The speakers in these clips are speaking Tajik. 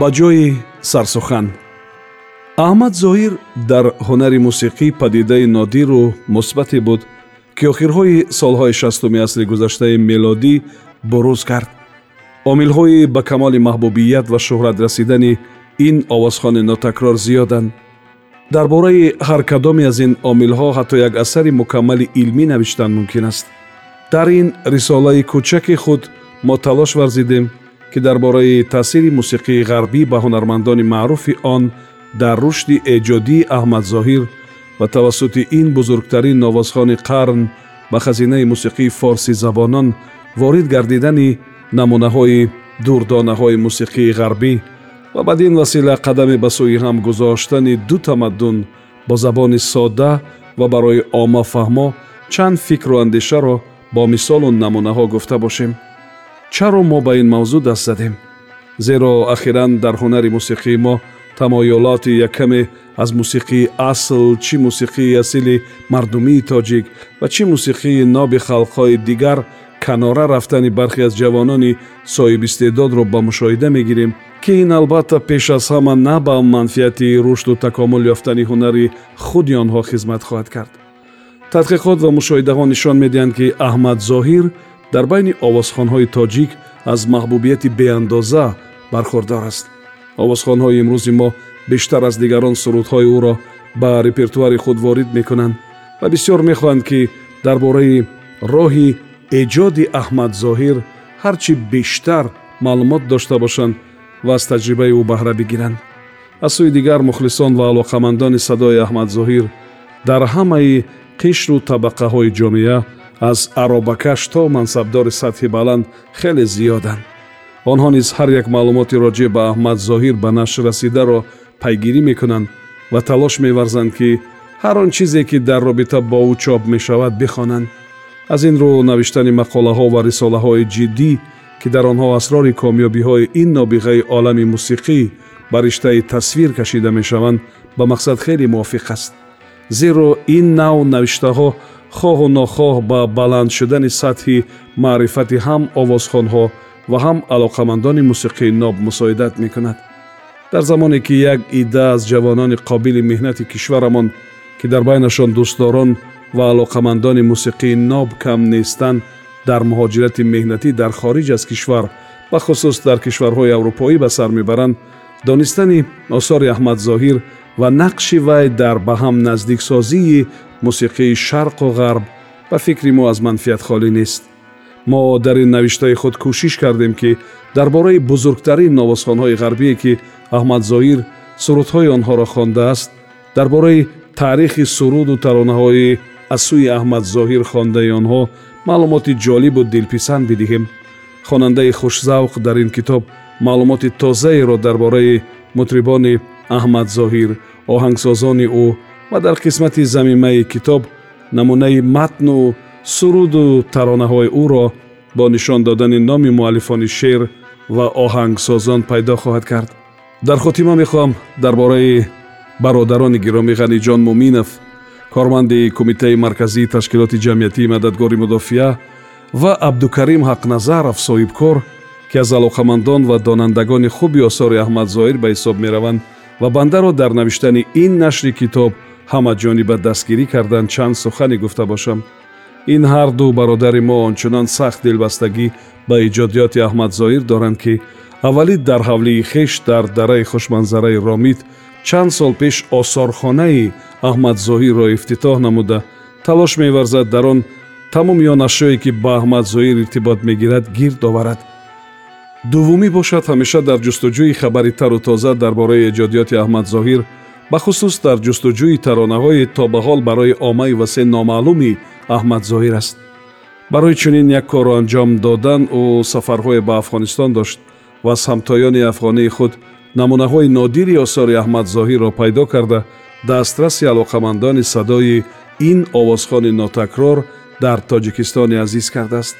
Ба ҷои сарсухан аҳмад зоҳир дар ҳунари мусиқӣ падидаи нодиру мусбате буд ки охирҳои солҳои шастуми асри гузаштаи мелодӣ бурӯз кард. Омилҳои ба камоли маҳбубият ва шӯҳрат расидани ин овозхони нотакрор зиёданд дар бораи ҳар кадоме аз ин омилҳо ҳатто як асари мукаммали илмӣ навиштан мумкин аст. Дар ин рисолаи кӯчаки худ мо талош варзидем ки дар бораи таъсири мусиқии ғарбӣ ба ҳунармандони маъруфи он дар рушди эҷодии аҳмадзоҳир ва тавассути ин бузургтарин новозхони қарн ба хазинаи мусиқии форсизабонон ворид гардидани намунаҳои дурдонаҳои мусиқии ғарбӣ ва бадин васила қадаме ба сӯи ҳам гузоштани ду тамаддун бо забони содда ва барои оммафаҳмо чанд фикру андешаро бо мисолу намунаҳо гуфта бошем. чаро мо ба ин мавзӯъ даст задем. Зеро ахиран дар ҳунари мусиқии мо тамоёлоти яккаме аз мусиқии асл чӣ мусиқии асили мардумии тоҷик ва чӣ мусиқииноби халқҳои дигар канора рафтани бархе аз ҷавонони соҳибистеъдодро ба мушоҳида мегирем ки ин албатта пеш аз ҳама на ба манфиати рушду такомул ёфтани ҳунари худи онҳо хизмат хоҳад кард. Тадқиқот ва мушоҳидаҳо нишон медиҳанд ки аҳмад зоҳир дар байни овозхонҳои тоҷик аз маҳбубияти беандоза бархурдор аст. Овозхонҳои имрӯзи мо бештар аз дигарон сурудҳои ӯро ба репертуари худ ворид мекунанд ва бисьёр мехоҳанд ки дар бораи роҳи эҷоди аҳмад зоҳир ҳарчи бештар маълумот дошта бошанд ва аз таҷрибаи ӯ баҳра бигиранд. Аз сӯи дигар мухлисон ва алоқамандони садои аҳмад зоҳир дар ҳамаи қишру табақаҳои ҷомеа аз аробакаш то мансабдори сатҳи баланд хеле зиёданд. Онҳо низ ҳар як маълумоти роҷеъ ба аҳмад зоҳир ба нашр расидаро пайгирӣ мекунанд ва талош меварзанд ки ҳар он чизе ки дар робита бо ӯ чоп мешавад бихонанд. Аз ин рӯ навиштани мақолаҳо ва рисолаҳои ҷиддӣ ки дар онҳо асрори комёбиҳои ин нобиғаи олами мусиқӣ ба риштаи тасвир кашида мешаванд ба мақсад хеле мувофиқ аст. Зеро ин нав навиштаҳо хоҳу нохоҳ ба баланд шудани сатҳи маърифати ҳам овозхонҳо ва ҳам алоқамандони мусиқии ноб мусоидат мекунад. Дар замоне ки як ида аз ҷавонони қобили меҳнати кишварамон ки дар байнашон дӯстдорон ва алоқамандони мусиқии ноб кам нестанд дар муҳоҷирати меҳнатӣ дар хориҷ аз кишвар бахусус дар кишварҳои аврупоӣ ба сар мебаранд донистани осори аҳмадзоҳир ва нақши вай дар ба ҳам наздиксозии мусиқии шарқу ғарб ба фикри мо аз манфиат холӣ нест. Мо дар ин навиштаи худ кӯшиш кардем ки дар бораи бузургтарин новозхонҳои ғарбие ки аҳмадзоҳир сурудҳои онҳоро хондааст дар бораи таърихи суруду таронаҳои аз сӯи аҳмадзоҳир хондаи онҳо маълумоти ҷолибу дилписанд бидиҳем. Хонандаи хушзавқ дар ин китоб маълумоти тозаеро дар бораи мутрибони аҳмадзоҳир оҳангсозони ӯ ва дар қисмати замимаи китоб намунаи матну суруду таронаҳои ӯро бо нишон додани номи муаллифони шеър ва оҳангсозон пайдо хоҳад кард. Дар хотима мехоҳам дар бораи бародарони гиромӣ ғаниҷон муминов корманди кумитаи марказии ташкилоти ҷамъиятии мададгори мудофиа ва абдукарим ҳақназаров соҳибкор ки аз алоқамандон ва донандагони хуби осори аҳмадзоҳир ба ҳисоб мераванд ва бандаро дар навиштани ин нашри китоб ҳамаҷониба дастгирӣ кардан чанд сухане гуфта бошам. Ин ҳарду бародари мо ончунон сахт дилбастагӣ ба иҷодиёти аҳмадзоҳир доранд ки аввалӣ дар ҳавлии хеш дар дараи хушманзараи ромид чанд сол пеш осорхонаи аҳмадзоҳирро ифтитоҳ намуда. Талош меварзад дар он тамоми он ашёе ки ба аҳмадзоҳир иртибот мегирад гирд оварад. Дуввумӣ бошад ҳамеша дар ҷустуҷӯи хабари тару тоза дар бораи эҷодиёти аҳмадзоҳир бахусус дар ҷустуҷӯи таронаҳои то ба ҳол барои оммаи васеъ номаълуми аҳмад зоҳир аст. Барои чунин як корро анҷом додан ӯ сафарҳое ба афғонистон дошт ва аз ҳамтоёни афғонии худ намунаҳои нодири осори аҳмад зоҳирро пайдо карда дастраси алоқамандони садои ин овозхони нотакрор дар тоҷикистони азиз кардааст.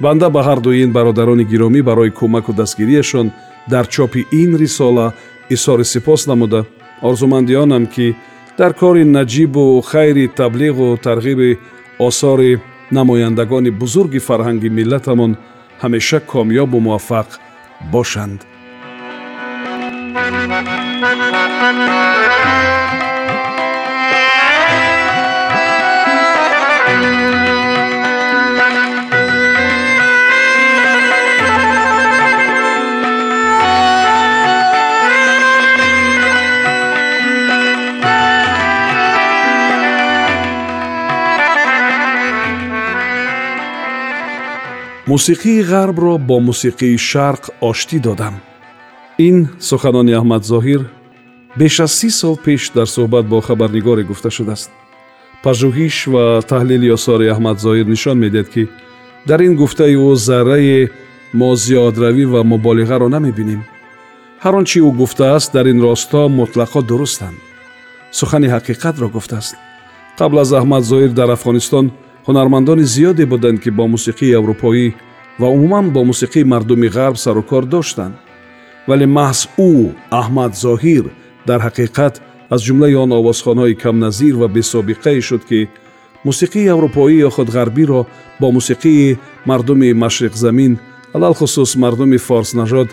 Банда ба ҳарду ин бародарони гиромӣ барои кӯмаку дастгирияшон дар чопи ин рисола изҳори сипос намуда. Орзумандионам ки дар кори наҷибу хайри таблиғу тарғиби осори намояндагони бузурги фарҳанги миллатамон ҳамеша комёбу муваффақ бошанд мусиқии ғарбро бо мусиқии шарқ оштӣ додам ин суханони аҳмадзоҳир беш аз си сол пеш дар суҳбат бо хабарнигоре гуфта шудааст пажӯҳиш ва таҳлили осори аҳмадзоҳир нишон медиҳад ки дар ин гуфтаи ӯ заррае мо зиёдравӣ ва муболиғаро намебинем ҳар он чи ӯ гуфтааст дар ин росто мутлақо дурустанд сухани ҳақиқатро гуфтааст қабл аз аҳмадзоҳир дар афғонистон ҳунармандони зиёде буданд ки бо мусиқии аврупоӣ ва умуман бо мусиқии мардуми ғарб сару кор доштанд вале маҳз ӯ аҳмад зоҳир дар ҳақиқат аз ҷумлаи он овозхонҳои камназир ва бесобиқае шуд ки мусиқии аврупоӣ ё худ ғарбиро бо мусиқии мардуми машриқзамин алалхусус мардуми форснажод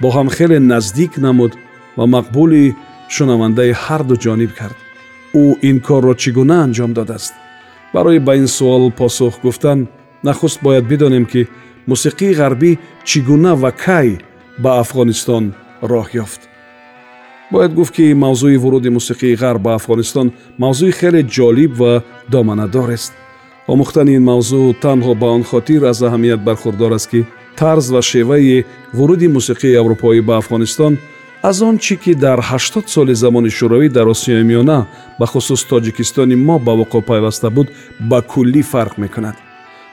бо ҳам хеле наздик намуд ва мақбули шунавандаи ҳарду ҷониб кард. Ӯ ин корро чӣ гуна анҷом додааст? Барои ба ин суол посух гуфтан нахуст бояд бидонем ки мусиқии ғарбӣ чӣ гуна ва кай ба афғонистон роҳ ёфт. Бояд гуфт ки мавзӯи вуруди мусиқии ғарб ба афғонистон мавзӯи хеле ҷолиб ва доманадорест омӯхтани ин мавзӯъ танҳо ба он хотир аз аҳамият бархурдор аст ки тарз ва шеваи вуруди мусиқии аврупоӣ ба афғонистон аз он чӣ ки дар ҳаштод соли замони шӯравӣ дар осиёи миёна бахусус тоҷикистони мо ба вуқӯъ пайваста буд ба куллӣ фарқ мекунад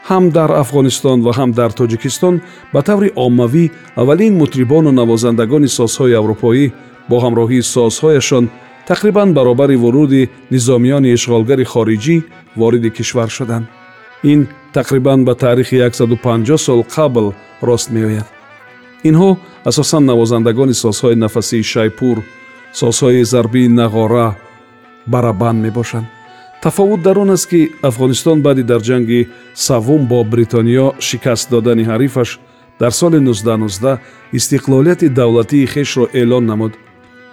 ҳам дар афғонистон ва ҳам дар тоҷикистон ба таври оммавӣ аввалин мутрибону навозандагони созҳои аврупоӣ бо ҳамроҳии созҳояшон тақрибан баробари вуруди низомиёни ишғолгари хориҷӣ вориди кишвар шуданд. ин тақрибан ба таърихи 150 сол қабл рост меояд. инҳо асосан навозандагони созҳои нафасии шайпур созҳои зарбии нағора барабан мебошанд тафовут дар он аст ки афғонистон баъди дар ҷанги саввум бо бритониё шикаст додани ҳарифаш дар соли 1919 истиқлолияти давлатии хешро эълон намуд.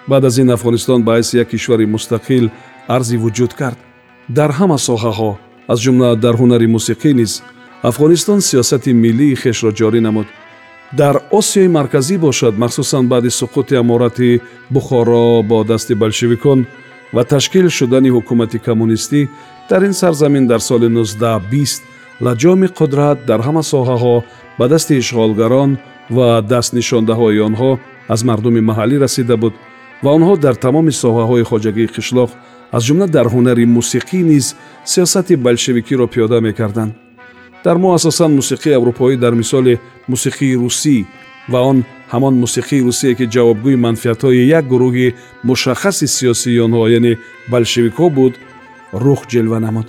Баъд аз ин афғонистон ба ҳайси як кишвари мустақил арзи вуҷуд кард. Дар ҳама соҳаҳо аз ҷумла дар ҳунари мусиқӣ низ афғонистон сиёсати миллии хешро ҷорӣ намуд. Дар осиёи марказӣ бошад махсусан баъди суқути аморати бухоро бо дасти большевикон ва ташкил шудани ҳукумати коммунистӣ дар ин сарзамин дар соли 1920 лаҷоми қудрат дар ҳама соҳаҳо ба дасти ишғолгарон ва дастнишондаҳои онҳо аз мардуми маҳаллӣ расида буд ва онҳо дар тамоми соҳаҳои хоҷагии қишлоқ аз ҷумла дар ҳунари мусиқӣ низ сиёсати большевикиро пиёда мекарданд. дар мо асосан мусиқии аврупоӣ дар мисоли мусиқии русӣ ва он ҳамон мусиқии русие ки ҷавобгӯи манфиатҳои як гурӯҳи мушаххаси сиёсии онҳо яъне большевикҳо буд рух ҷилва намуд.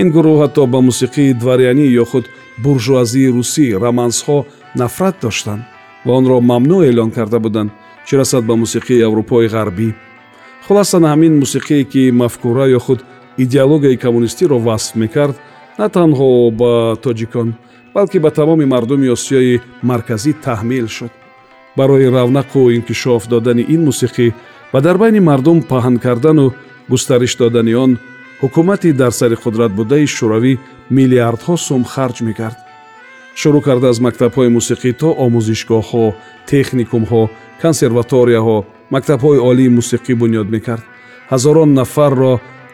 Ин гурӯҳ ҳатто ба мусиқии дворянӣ ё худ буржуазии русӣ романсҳо нафрат доштанд ва онро мамнӯъ эълон карда буданд чӣ расад ба мусиқии аврупои ғарбӣ. Хулосан ҳамин мусиқие ки мафкура ё худ идеологияи коммунистиро васф мекард на танҳо ба тоҷикон балки ба тамоми мардуми осиёи марказӣ таҳмил шуд барои равнақу инкишоф додани ин мусиқӣ ва дар байни мардум паҳн кардану густариш додани он ҳукумати дар сари қудрат будаи шӯравӣ миллиардҳо сум харҷ мекард. шурӯъ карда аз мактабҳои мусиқӣ то омӯзишгоҳҳо техникумҳо консерваторияҳо мактабҳои олии мусиқӣ бунёд мекард. ҳазорон нафарро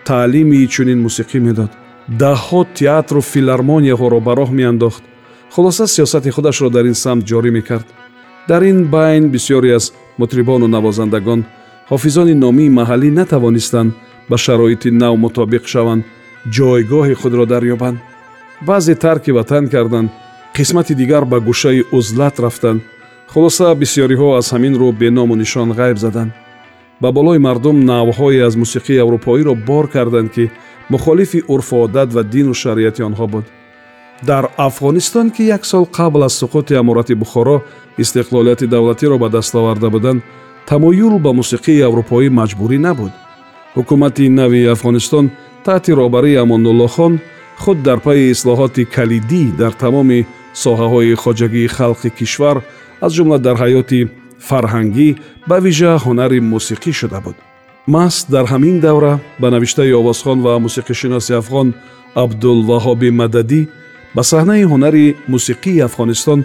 таълими чунин мусиқӣ медод. даҳҳо театру филармонияҳоро ба роҳ меандохт. хулоса сиёсати худашро дар ин самт ҷорӣ мекард дар ин байн бисёре аз мутрибону навозандагон ҳофизони номии маҳаллӣ натавонистанд ба шароити нав мутобиқ шаванд ҷойгоҳи худро дарёбанд. Баъзе тарки ватан карданд қисмати дигар ба гӯшаи узлат рафтанд. Хулоса бисьёриҳо аз ҳамин рӯ беному нишон ғайб заданд. Ба болои мардум навъҳое аз мусиқии аврупоиро бор карданд ки мухолифи урфу одат ва дину шариати онҳо буд дар афғонистон ки як сол қабл аз суқути амурати бухоро истиқлолияти давлатиро ба даст оварда буданд тамоюл ба мусиқии аврупоӣ маҷбурӣ набуд. Ҳукумати нави афғонистон таҳти роҳбарии амонуллохон худ дар пайи ислоҳоти калидӣ дар тамоми соҳаҳои хоҷагии халқи кишвар аз ҷумла дар ҳаёти фарҳангӣ ба вижа ҳунари мусиқӣ шуда буд. Маҳз дар ҳамин давра ба навиштаи овозхон ва мусиқишиноси афғон абдулваҳоби мададӣ ба саҳнаи ҳунари мусиқии афғонистон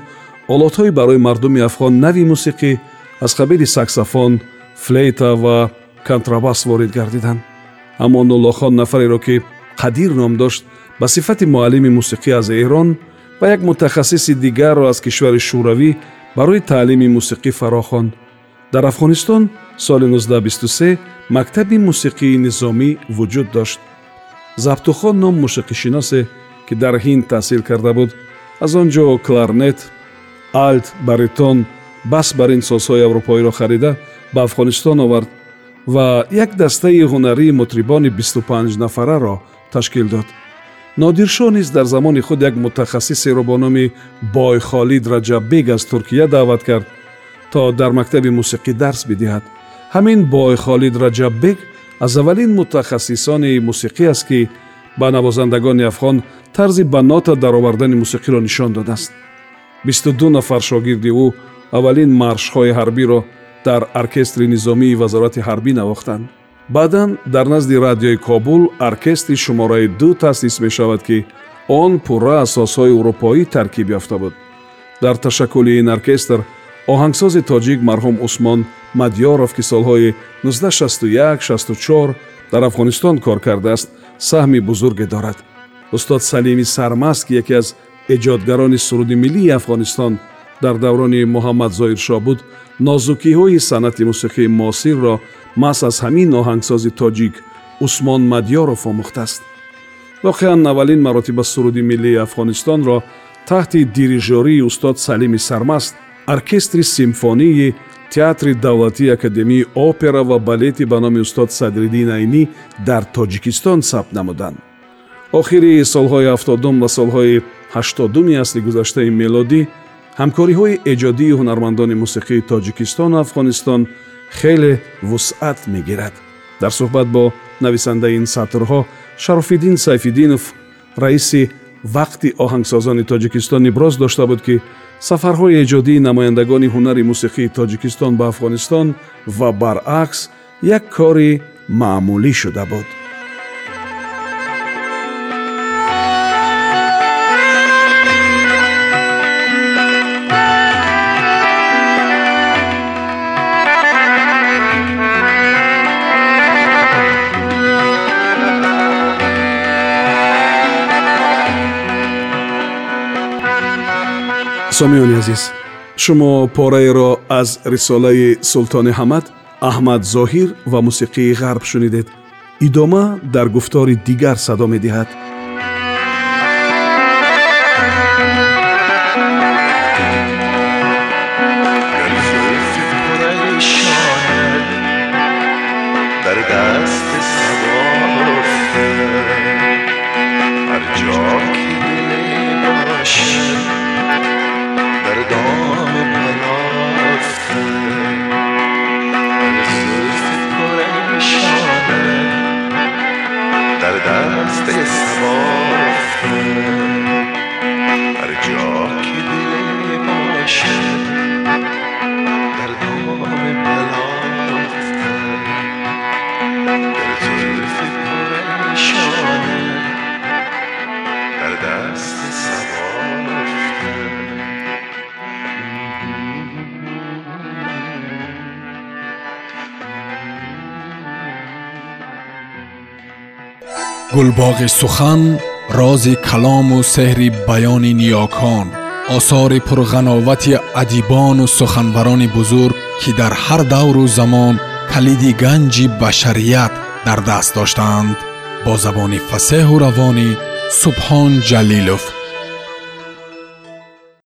олотҳои барои мардуми афғон нави мусиқӣ аз қабили саксофон флейта ва контрабас ворид гардиданд. Амонуллохон нафареро ки қадир ном дошт ба сифати муаллими мусиқӣ аз эрон ва як мутахассиси дигарро аз кишвари шӯравӣ барои таълими мусиқӣ фарохонд дар афғонистон соли 1923 мактаби мусиқии низомӣ вуҷуд дошт. Забтухон ном мушиқишиносе ки дар ҳинд таҳсил карда буд. Аз он ҷо кларнет алт баритон бас бар ин созҳои аврупоиро харида ба афғонистон овард ва як дастаи ҳунарии мутрибони 25 нафараро ташкил дод. Нодиршоҳ низ дар замони худ як мутахассисеро бо номи бойхолид раҷаббек аз туркия даъват кард то дар мактаби мусиқӣ дарс бидиҳад. Ҳамин бойхолид раҷаббек аз аввалин мутахассисони мусиқӣ аст ки ба навозандагони афғон тарзи ба нота даровардани мусиқиро нишон додааст. бисту ду нафар шогирди ӯ аввалин маршҳои ҳарбиро дар оркестри низомии вазорати ҳарбӣ навохтанд. баъдан дар назди радиои кобул оркестри шумораи ду таъсис мешавад ки он пурра аз созҳои урупоӣ таркиб ёфта буд. дар ташаккули ин оркестр оҳангсози тоҷик марҳум усмон мадёров ки солҳои 1961-64 дар афғонистон кор кардааст саҳми бузурге дорад устод салими сармаст ки яке аз эҷодгарони суруди миллии афғонистон дар даврони муҳаммад зоиршоҳ буд нозукиҳои санъати мусиқии муосирро маҳз аз ҳамин оҳангсози тоҷик усмон мадёров омӯхтааст воқеан аввалин маротиба суруди миллии афғонистонро таҳти дирижории устод салими сармаст оркестри симфонии театри давлатии академияи опера ва балети ба номи устод садриддин айнӣ дар тоҷикистон сабт намуданд. Охири солҳои ҳафтодум ва солҳои ҳаштодуми асли гузаштаи мелодӣ ҳамкориҳои эҷодии ҳунармандони мусиқии тоҷикистону афғонистон хеле вусъат мегирад. Дар суҳбат бо нависандаи ин сатрҳо шарофиддин сайфиддинов раиси вақти оҳангсозони тоҷикистон иброз дошта буд ки сафарҳои эҷодии намояндагони ҳунари мусиқии тоҷикистон ба афғонистон ва баръакс як кори маъмулӣ шуда буд сомиёни азиз шумо пораеро аз рисолаи султони ҳамад аҳмад зоҳир ва мусиқии ғарб шунидед идома дар гуфтори дигар садо медиҳад гулбоғи сухан рози калому сеҳри баёни ниёкон осори пурғановати адибону суханбарони бузург ки дар ҳар давру замон калиди ганҷи башарият дар даст доштаанд бо забони фасеҳу равонӣ субҳон ҷалилов